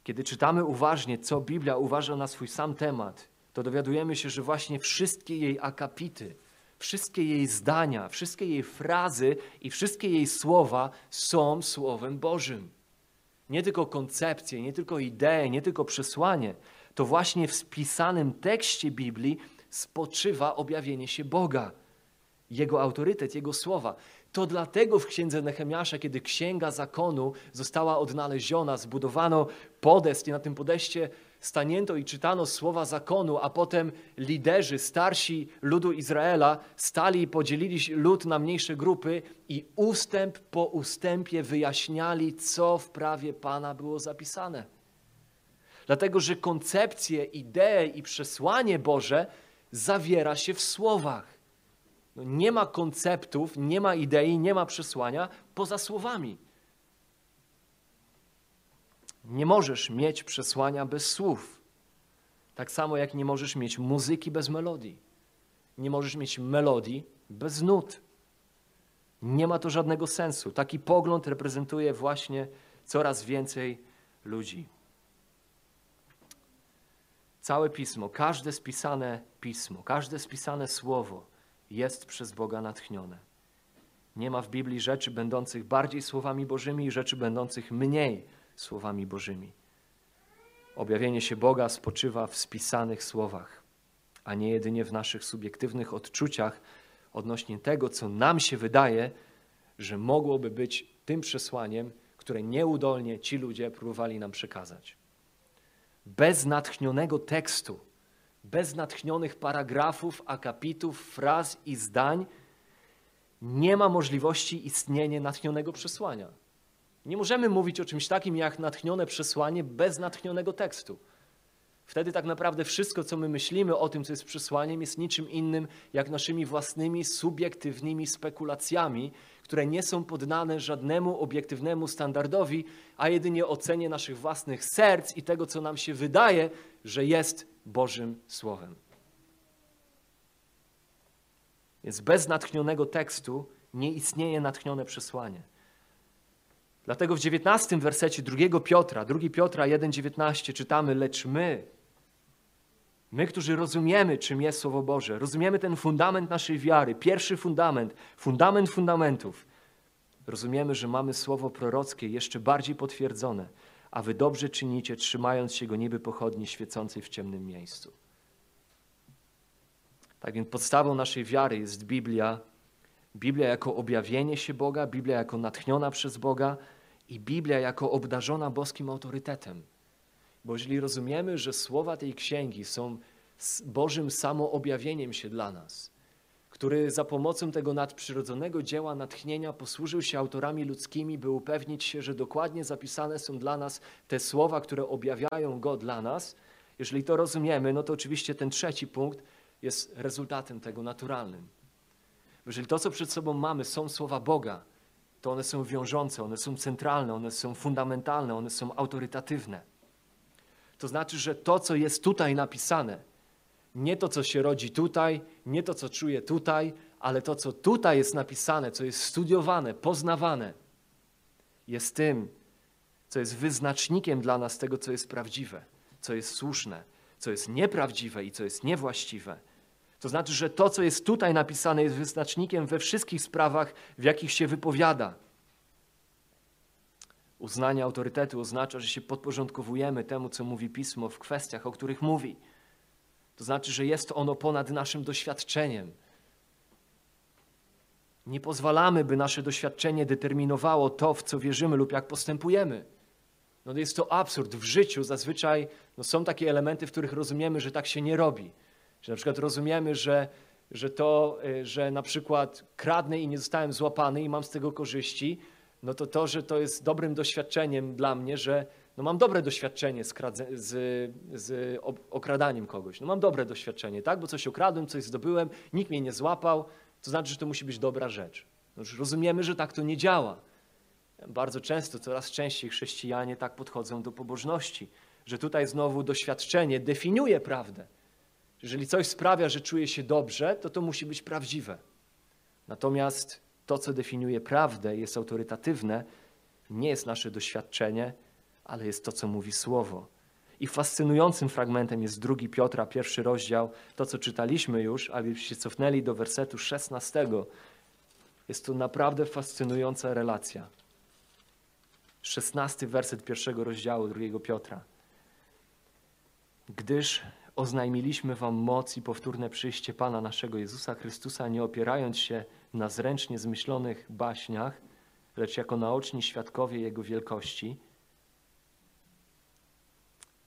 A: kiedy czytamy uważnie, co Biblia uważa na swój sam temat, to dowiadujemy się, że właśnie wszystkie jej akapity, wszystkie jej zdania, wszystkie jej frazy i wszystkie jej słowa są Słowem Bożym. Nie tylko koncepcje, nie tylko idee, nie tylko przesłanie. To właśnie w spisanym tekście Biblii spoczywa objawienie się Boga, Jego autorytet, Jego słowa. To dlatego w księdze Nehemiasza, kiedy księga zakonu została odnaleziona, zbudowano podest i na tym podeście stanięto i czytano słowa zakonu, a potem liderzy, starsi ludu Izraela stali i podzielili lud na mniejsze grupy i ustęp po ustępie wyjaśniali, co w prawie Pana było zapisane. Dlatego, że koncepcje, idee i przesłanie Boże zawiera się w słowach. Nie ma konceptów, nie ma idei, nie ma przesłania poza słowami. Nie możesz mieć przesłania bez słów. Tak samo jak nie możesz mieć muzyki bez melodii. Nie możesz mieć melodii bez nut. Nie ma to żadnego sensu. Taki pogląd reprezentuje właśnie coraz więcej ludzi. Całe pismo, każde spisane pismo, każde spisane słowo jest przez Boga natchnione. Nie ma w Biblii rzeczy będących bardziej słowami Bożymi i rzeczy będących mniej słowami Bożymi. Objawienie się Boga spoczywa w spisanych słowach, a nie jedynie w naszych subiektywnych odczuciach odnośnie tego, co nam się wydaje, że mogłoby być tym przesłaniem, które nieudolnie ci ludzie próbowali nam przekazać. Bez natchnionego tekstu, bez natchnionych paragrafów, akapitów, fraz i zdań nie ma możliwości istnienia natchnionego przesłania. Nie możemy mówić o czymś takim jak natchnione przesłanie bez natchnionego tekstu. Wtedy tak naprawdę wszystko, co my myślimy o tym, co jest przesłaniem, jest niczym innym jak naszymi własnymi subiektywnymi spekulacjami, które nie są poddane żadnemu obiektywnemu standardowi, a jedynie ocenie naszych własnych serc i tego, co nam się wydaje, że jest Bożym Słowem. Więc bez natchnionego tekstu nie istnieje natchnione przesłanie. Dlatego w 19 wersecie 2 Piotra, 2 Piotra 1,19 czytamy, lecz my, my, którzy rozumiemy, czym jest Słowo Boże, rozumiemy ten fundament naszej wiary, pierwszy fundament, fundament fundamentów, rozumiemy, że mamy Słowo prorockie jeszcze bardziej potwierdzone, a wy dobrze czynicie, trzymając się go niby pochodni świecącej w ciemnym miejscu. Tak więc podstawą naszej wiary jest Biblia, Biblia jako objawienie się Boga, Biblia jako natchniona przez Boga, i Biblia jako obdarzona boskim autorytetem. Bo jeżeli rozumiemy, że słowa tej księgi są Bożym samoobjawieniem się dla nas, który za pomocą tego nadprzyrodzonego dzieła natchnienia posłużył się autorami ludzkimi, by upewnić się, że dokładnie zapisane są dla nas te słowa, które objawiają Go dla nas, jeżeli to rozumiemy, no to oczywiście ten trzeci punkt jest rezultatem tego naturalnym. Jeżeli to, co przed sobą mamy, są słowa Boga, to one są wiążące, one są centralne, one są fundamentalne, one są autorytatywne. To znaczy, że to, co jest tutaj napisane, nie to, co się rodzi tutaj, nie to, co czuję tutaj, ale to, co tutaj jest napisane, co jest studiowane, poznawane, jest tym, co jest wyznacznikiem dla nas tego, co jest prawdziwe, co jest słuszne, co jest nieprawdziwe i co jest niewłaściwe. To znaczy, że to, co jest tutaj napisane, jest wyznacznikiem we wszystkich sprawach, w jakich się wypowiada. Uznanie autorytetu oznacza, że się podporządkowujemy temu, co mówi pismo w kwestiach, o których mówi. To znaczy, że jest ono ponad naszym doświadczeniem. Nie pozwalamy, by nasze doświadczenie determinowało to, w co wierzymy lub jak postępujemy. No jest to absurd. W życiu zazwyczaj no są takie elementy, w których rozumiemy, że tak się nie robi. Że na przykład rozumiemy, że, że to, y, że na przykład kradnę i nie zostałem złapany i mam z tego korzyści, no to to, że to jest dobrym doświadczeniem dla mnie, że no mam dobre doświadczenie z, z, z okradaniem kogoś. No mam dobre doświadczenie, tak? Bo coś okradłem, coś zdobyłem, nikt mnie nie złapał, to znaczy, że to musi być dobra rzecz. No już rozumiemy, że tak to nie działa. Bardzo często, coraz częściej chrześcijanie tak podchodzą do pobożności, że tutaj znowu doświadczenie definiuje prawdę. Jeżeli coś sprawia, że czuję się dobrze, to to musi być prawdziwe. Natomiast to, co definiuje prawdę, jest autorytatywne, nie jest nasze doświadczenie, ale jest to, co mówi Słowo. I fascynującym fragmentem jest drugi Piotra, pierwszy rozdział, to co czytaliśmy już, abyście cofnęli do wersetu 16. Jest to naprawdę fascynująca relacja. 16 werset pierwszego rozdziału drugiego Piotra. Gdyż oznajmiliśmy wam moc i powtórne przyjście Pana naszego Jezusa Chrystusa, nie opierając się na zręcznie zmyślonych baśniach, lecz jako naoczni świadkowie Jego wielkości –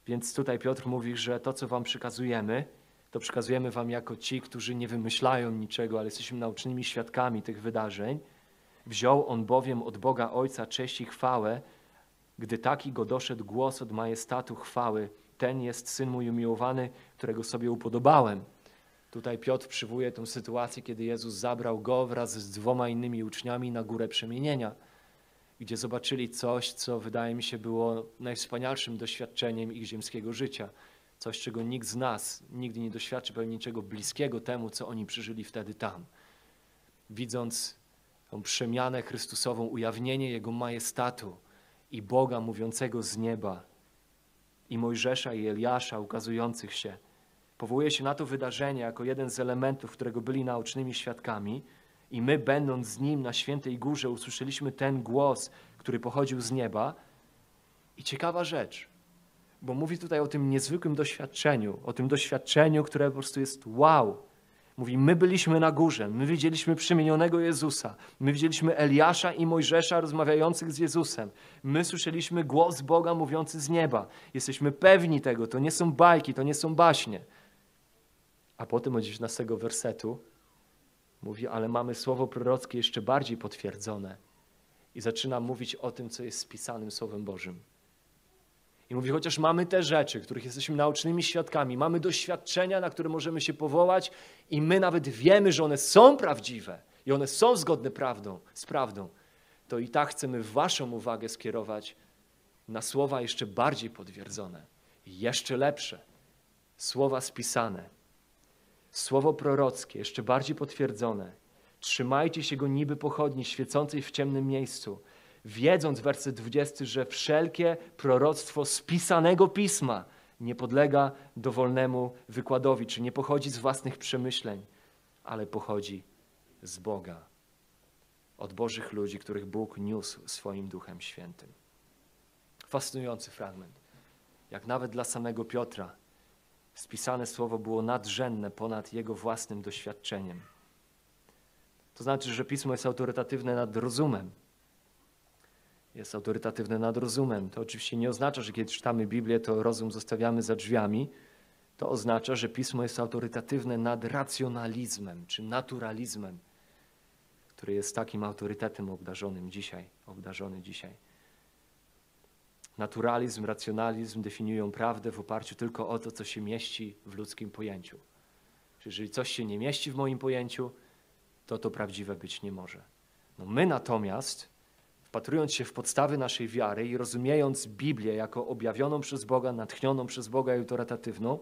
A: więc tutaj Piotr mówi, że to, co wam przekazujemy, to przekazujemy wam jako ci, którzy nie wymyślają niczego, ale jesteśmy naucznymi świadkami tych wydarzeń. Wziął on bowiem od Boga Ojca cześć i chwałę, gdy taki go doszedł głos od majestatu chwały. Ten jest Syn mój umiłowany, którego sobie upodobałem. Tutaj Piotr przywołuje tę sytuację, kiedy Jezus zabrał go wraz z dwoma innymi uczniami na górę przemienienia gdzie zobaczyli coś, co wydaje mi się było najwspanialszym doświadczeniem ich ziemskiego życia. Coś, czego nikt z nas nigdy nie doświadczy, pewnie niczego bliskiego temu, co oni przeżyli wtedy tam. Widząc tą przemianę Chrystusową, ujawnienie Jego majestatu i Boga mówiącego z nieba, i Mojżesza i Eliasza ukazujących się, powołuje się na to wydarzenie jako jeden z elementów, którego byli naocznymi świadkami – i my, będąc z Nim na świętej górze, usłyszeliśmy ten głos, który pochodził z nieba. I ciekawa rzecz, bo mówi tutaj o tym niezwykłym doświadczeniu, o tym doświadczeniu, które po prostu jest wow. Mówi, my byliśmy na górze, my widzieliśmy przemienionego Jezusa, my widzieliśmy Eliasza i Mojżesza rozmawiających z Jezusem, my słyszeliśmy głos Boga mówiący z nieba. Jesteśmy pewni tego, to nie są bajki, to nie są baśnie. A potem od 19 wersetu Mówi, ale mamy słowo prorockie jeszcze bardziej potwierdzone. I zaczyna mówić o tym, co jest spisanym Słowem Bożym. I mówi, chociaż mamy te rzeczy, których jesteśmy naocznymi świadkami, mamy doświadczenia, na które możemy się powołać, i my nawet wiemy, że one są prawdziwe i one są zgodne prawdą, z prawdą, to i tak chcemy Waszą uwagę skierować na słowa jeszcze bardziej potwierdzone, jeszcze lepsze, słowa spisane Słowo prorockie, jeszcze bardziej potwierdzone. Trzymajcie się go niby pochodni świecącej w ciemnym miejscu, wiedząc, werset 20, że wszelkie proroctwo spisanego pisma nie podlega dowolnemu wykładowi, czy nie pochodzi z własnych przemyśleń, ale pochodzi z Boga, od Bożych ludzi, których Bóg niósł swoim Duchem Świętym. Fascynujący fragment. Jak nawet dla samego Piotra spisane słowo było nadrzędne ponad jego własnym doświadczeniem. To znaczy, że pismo jest autorytatywne nad rozumem. Jest autorytatywne nad rozumem. To oczywiście nie oznacza, że kiedy czytamy Biblię, to rozum zostawiamy za drzwiami. To oznacza, że pismo jest autorytatywne nad racjonalizmem czy naturalizmem, który jest takim autorytetem obdarzonym dzisiaj, obdarzony dzisiaj. Naturalizm, racjonalizm definiują prawdę w oparciu tylko o to, co się mieści w ludzkim pojęciu. Jeżeli coś się nie mieści w moim pojęciu, to to prawdziwe być nie może. No my natomiast, wpatrując się w podstawy naszej wiary i rozumiejąc Biblię jako objawioną przez Boga, natchnioną przez Boga i autorytatywną,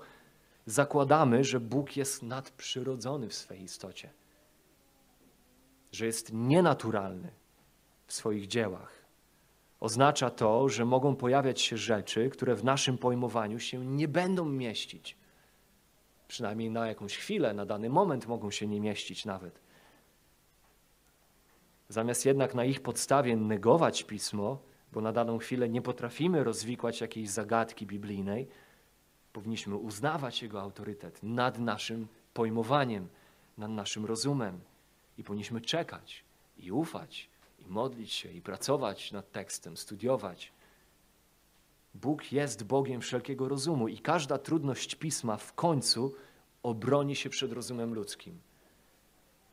A: zakładamy, że Bóg jest nadprzyrodzony w swej istocie, że jest nienaturalny w swoich dziełach Oznacza to, że mogą pojawiać się rzeczy, które w naszym pojmowaniu się nie będą mieścić. Przynajmniej na jakąś chwilę, na dany moment mogą się nie mieścić nawet. Zamiast jednak na ich podstawie negować pismo, bo na daną chwilę nie potrafimy rozwikłać jakiejś zagadki biblijnej, powinniśmy uznawać jego autorytet nad naszym pojmowaniem, nad naszym rozumem i powinniśmy czekać i ufać, i modlić się, i pracować nad tekstem, studiować. Bóg jest Bogiem wszelkiego rozumu i każda trudność pisma w końcu obroni się przed rozumem ludzkim,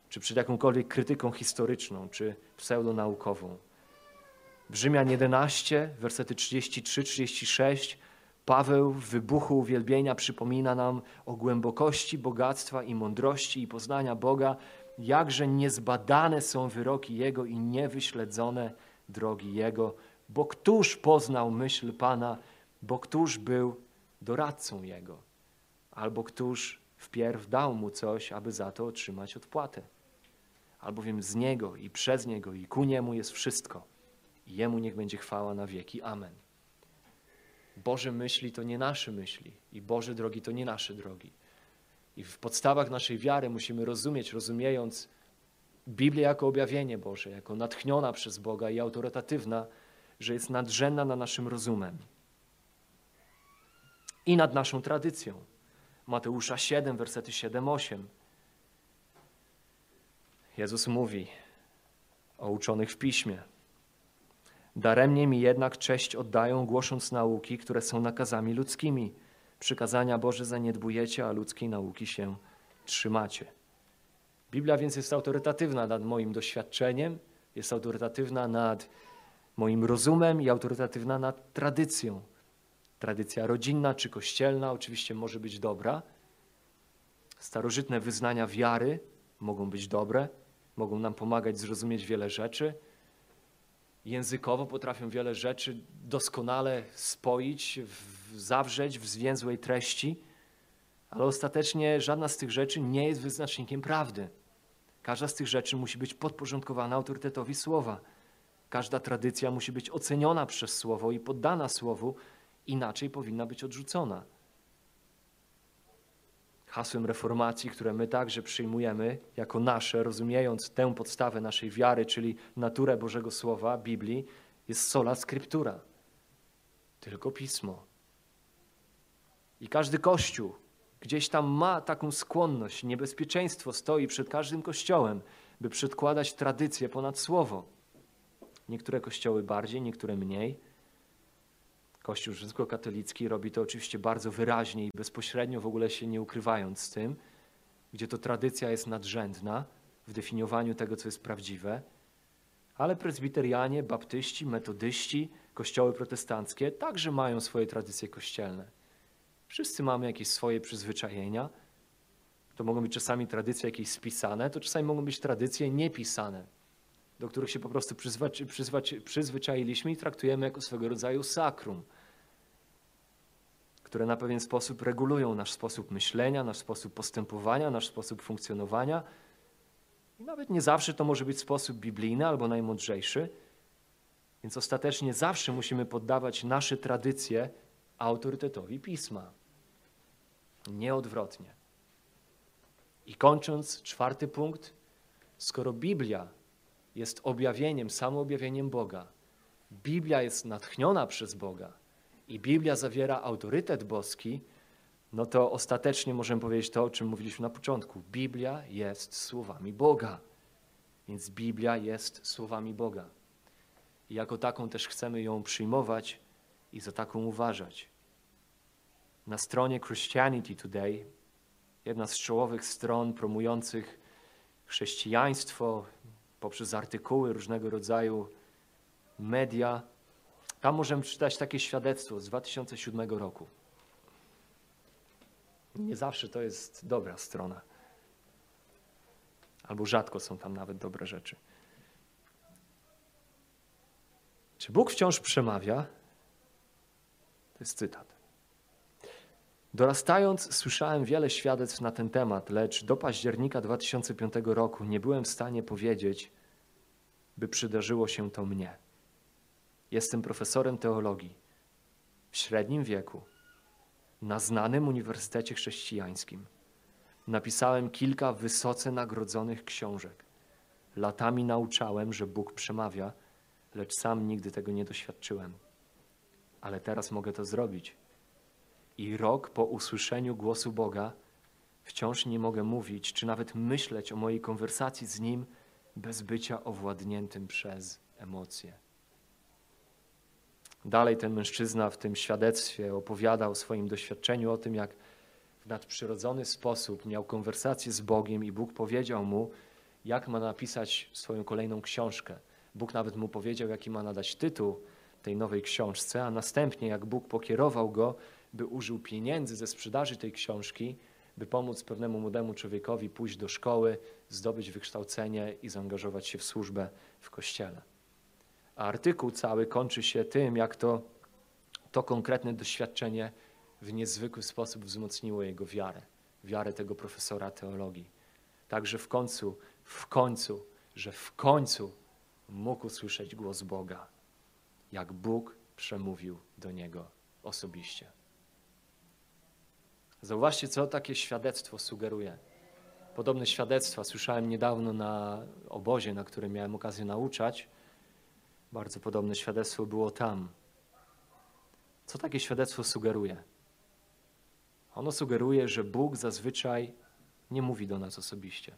A: czy przed jakąkolwiek krytyką historyczną, czy pseudonaukową. W Rzymian 11, wersety 33-36 Paweł w wybuchu uwielbienia przypomina nam o głębokości bogactwa i mądrości i poznania Boga, jakże niezbadane są wyroki Jego i niewyśledzone drogi Jego, bo któż poznał myśl Pana, bo któż był doradcą Jego, albo któż wpierw dał mu coś, aby za to otrzymać odpłatę. Albowiem z Niego i przez Niego i ku Niemu jest wszystko. I Jemu niech będzie chwała na wieki. Amen. Boże myśli to nie nasze myśli i Boże drogi to nie nasze drogi. I w podstawach naszej wiary musimy rozumieć, rozumiejąc Biblię jako objawienie Boże, jako natchniona przez Boga i autorytatywna, że jest nadrzędna na naszym rozumem i nad naszą tradycją. Mateusza 7, wersety 7-8. Jezus mówi o uczonych w piśmie. Daremnie mi jednak cześć oddają, głosząc nauki, które są nakazami ludzkimi. Przykazania Boże zaniedbujecie, a ludzkiej nauki się trzymacie. Biblia więc jest autorytatywna nad moim doświadczeniem, jest autorytatywna nad moim rozumem i autorytatywna nad tradycją. Tradycja rodzinna czy kościelna oczywiście może być dobra. Starożytne wyznania wiary mogą być dobre, mogą nam pomagać zrozumieć wiele rzeczy językowo potrafią wiele rzeczy doskonale spoić, zawrzeć w zwięzłej treści, ale ostatecznie żadna z tych rzeczy nie jest wyznacznikiem prawdy. Każda z tych rzeczy musi być podporządkowana autorytetowi słowa. Każda tradycja musi być oceniona przez słowo i poddana słowu, inaczej powinna być odrzucona hasłem reformacji, które my także przyjmujemy jako nasze, rozumiejąc tę podstawę naszej wiary, czyli naturę Bożego Słowa, Biblii, jest sola scriptura. Tylko pismo. I każdy kościół gdzieś tam ma taką skłonność, niebezpieczeństwo stoi przed każdym kościołem, by przedkładać tradycję ponad słowo. Niektóre kościoły bardziej, niektóre mniej. Kościół rzymskokatolicki robi to oczywiście bardzo wyraźnie i bezpośrednio, w ogóle się nie ukrywając z tym, gdzie to tradycja jest nadrzędna w definiowaniu tego, co jest prawdziwe, ale prezbiterianie, baptyści, metodyści, kościoły protestanckie także mają swoje tradycje kościelne. Wszyscy mamy jakieś swoje przyzwyczajenia. To mogą być czasami tradycje jakieś spisane, to czasami mogą być tradycje niepisane, do których się po prostu przyzwyczailiśmy i traktujemy jako swego rodzaju sakrum które na pewien sposób regulują nasz sposób myślenia, nasz sposób postępowania, nasz sposób funkcjonowania. I nawet nie zawsze to może być sposób biblijny albo najmądrzejszy. Więc ostatecznie zawsze musimy poddawać nasze tradycje autorytetowi pisma. Nieodwrotnie. I kończąc, czwarty punkt. Skoro Biblia jest objawieniem, samoobjawieniem Boga, Biblia jest natchniona przez Boga, i Biblia zawiera autorytet boski, no to ostatecznie możemy powiedzieć to, o czym mówiliśmy na początku. Biblia jest słowami Boga. Więc Biblia jest słowami Boga. I jako taką też chcemy ją przyjmować i za taką uważać. Na stronie Christianity Today, jedna z czołowych stron promujących chrześcijaństwo poprzez artykuły różnego rodzaju media, tam możemy czytać takie świadectwo z 2007 roku. Nie zawsze to jest dobra strona. Albo rzadko są tam nawet dobre rzeczy. Czy Bóg wciąż przemawia? To jest cytat. Dorastając, słyszałem wiele świadectw na ten temat, lecz do października 2005 roku nie byłem w stanie powiedzieć, by przydarzyło się to mnie. Jestem profesorem teologii w średnim wieku na znanym uniwersytecie chrześcijańskim. Napisałem kilka wysoce nagrodzonych książek. Latami nauczałem, że Bóg przemawia, lecz sam nigdy tego nie doświadczyłem. Ale teraz mogę to zrobić. I rok po usłyszeniu głosu Boga wciąż nie mogę mówić, czy nawet myśleć o mojej konwersacji z Nim bez bycia owładniętym przez emocje. Dalej ten mężczyzna w tym świadectwie opowiadał o swoim doświadczeniu, o tym, jak w nadprzyrodzony sposób miał konwersację z Bogiem i Bóg powiedział mu, jak ma napisać swoją kolejną książkę. Bóg nawet mu powiedział, jaki ma nadać tytuł tej nowej książce, a następnie, jak Bóg pokierował go, by użył pieniędzy ze sprzedaży tej książki, by pomóc pewnemu młodemu człowiekowi pójść do szkoły, zdobyć wykształcenie i zaangażować się w służbę w kościele. Artykuł cały kończy się tym, jak to, to konkretne doświadczenie w niezwykły sposób wzmocniło jego wiarę, wiarę tego profesora teologii. Także w końcu, w końcu, że w końcu mógł usłyszeć głos Boga, jak Bóg przemówił do niego osobiście. Zauważcie, co takie świadectwo sugeruje. Podobne świadectwa słyszałem niedawno na obozie, na którym miałem okazję nauczać. Bardzo podobne świadectwo było tam. Co takie świadectwo sugeruje? Ono sugeruje, że Bóg zazwyczaj nie mówi do nas osobiście.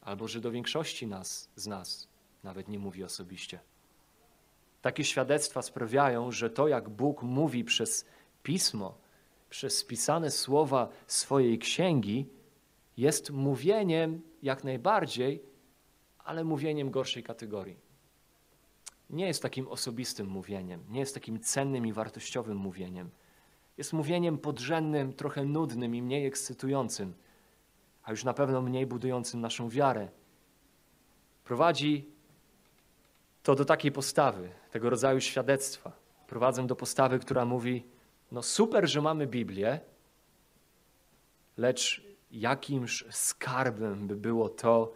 A: Albo że do większości nas, z nas nawet nie mówi osobiście. Takie świadectwa sprawiają, że to, jak Bóg mówi przez pismo, przez spisane słowa swojej księgi, jest mówieniem jak najbardziej, ale mówieniem gorszej kategorii. Nie jest takim osobistym mówieniem, nie jest takim cennym i wartościowym mówieniem. Jest mówieniem podrzędnym, trochę nudnym i mniej ekscytującym, a już na pewno mniej budującym naszą wiarę. Prowadzi to do takiej postawy, tego rodzaju świadectwa. Prowadzę do postawy, która mówi: No super, że mamy Biblię, lecz jakimż skarbem by było to,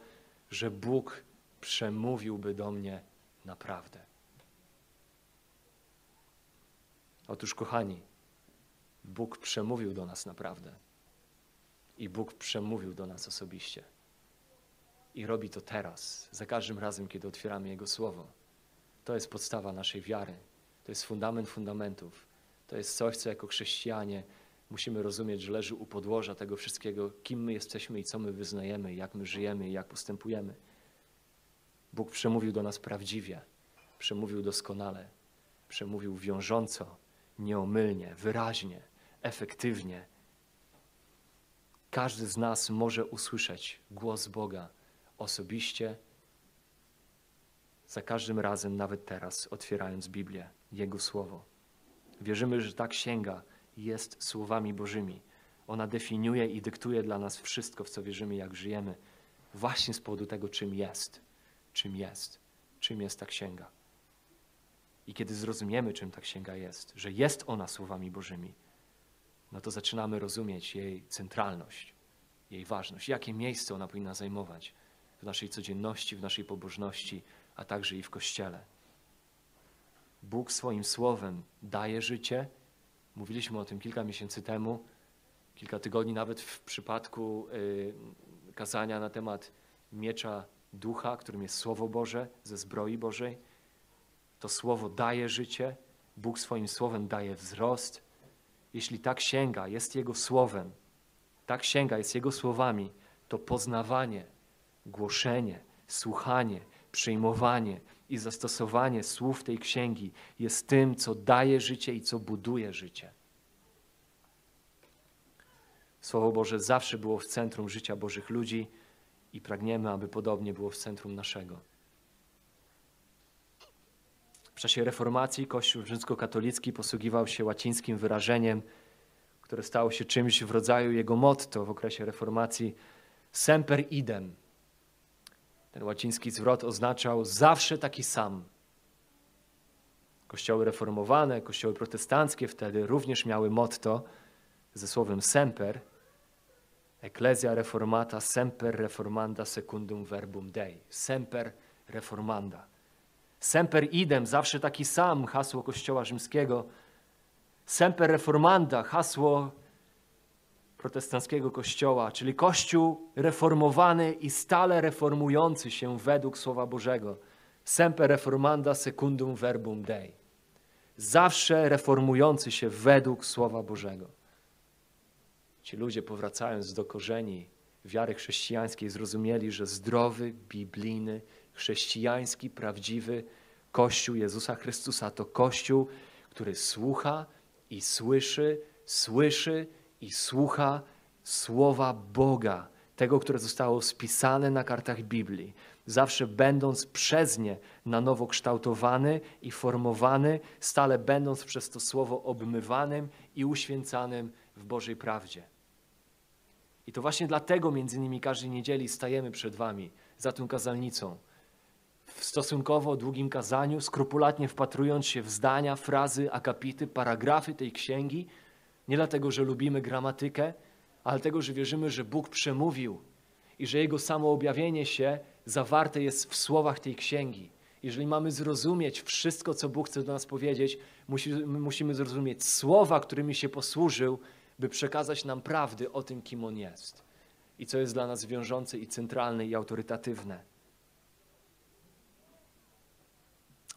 A: że Bóg przemówiłby do mnie naprawdę. Otóż, kochani, Bóg przemówił do nas naprawdę. I Bóg przemówił do nas osobiście. I robi to teraz, za każdym razem, kiedy otwieramy Jego Słowo. To jest podstawa naszej wiary. To jest fundament fundamentów. To jest coś, co jako chrześcijanie musimy rozumieć, że leży u podłoża tego wszystkiego, kim my jesteśmy i co my wyznajemy, jak my żyjemy i jak postępujemy. Bóg przemówił do nas prawdziwie, przemówił doskonale, przemówił wiążąco, nieomylnie, wyraźnie, efektywnie. Każdy z nas może usłyszeć głos Boga osobiście, za każdym razem, nawet teraz, otwierając Biblię, Jego Słowo. Wierzymy, że ta księga jest słowami Bożymi. Ona definiuje i dyktuje dla nas wszystko, w co wierzymy, jak żyjemy, właśnie z powodu tego, czym jest. Czym jest. Czym jest ta księga. I kiedy zrozumiemy, czym ta księga jest, że jest ona słowami Bożymi, no to zaczynamy rozumieć jej centralność, jej ważność, jakie miejsce ona powinna zajmować w naszej codzienności, w naszej pobożności, a także i w Kościele. Bóg swoim słowem daje życie. Mówiliśmy o tym kilka miesięcy temu, kilka tygodni, nawet w przypadku y, kazania na temat miecza ducha, którym jest Słowo Boże ze zbroi Bożej. To Słowo daje życie, Bóg swoim słowem daje wzrost. Jeśli ta księga jest Jego słowem, ta księga jest Jego słowami, to poznawanie, głoszenie, słuchanie, przyjmowanie i zastosowanie słów tej księgi jest tym, co daje życie i co buduje życie. Słowo Boże zawsze było w centrum życia Bożych ludzi i pragniemy, aby podobnie było w centrum naszego. W czasie reformacji Kościół rzymskokatolicki posługiwał się łacińskim wyrażeniem, które stało się czymś w rodzaju jego motto w okresie reformacji semper idem ten łaciński zwrot oznaczał zawsze taki sam. Kościoły reformowane, kościoły protestanckie wtedy również miały motto ze słowem semper. Ecclesia reformata semper reformanda secundum verbum Dei. Semper reformanda. Semper idem, zawsze taki sam, hasło Kościoła rzymskiego. Semper reformanda, hasło protestanckiego kościoła, czyli kościół reformowany i stale reformujący się według Słowa Bożego. Semper reformanda secundum verbum Dei. Zawsze reformujący się według Słowa Bożego. Ci ludzie powracając do korzeni wiary chrześcijańskiej zrozumieli, że zdrowy, biblijny, chrześcijański, prawdziwy Kościół Jezusa Chrystusa to Kościół, który słucha i słyszy, słyszy i słucha słowa Boga, tego, które zostało spisane na kartach Biblii, zawsze będąc przez nie na nowo kształtowany i formowany, stale będąc przez to słowo obmywanym i uświęcanym w Bożej prawdzie. I to właśnie dlatego między innymi każdej niedzieli stajemy przed Wami za tą kazalnicą. W stosunkowo długim kazaniu, skrupulatnie wpatrując się w zdania, frazy, akapity, paragrafy tej księgi, nie dlatego, że lubimy gramatykę, ale dlatego, że wierzymy, że Bóg przemówił i że Jego samo objawienie się zawarte jest w słowach tej księgi. Jeżeli mamy zrozumieć wszystko, co Bóg chce do nas powiedzieć, musimy, musimy zrozumieć słowa, którymi się posłużył, by przekazać nam prawdy o tym, kim On jest i co jest dla nas wiążące i centralne i autorytatywne.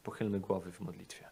A: Pochylmy głowy w modlitwie.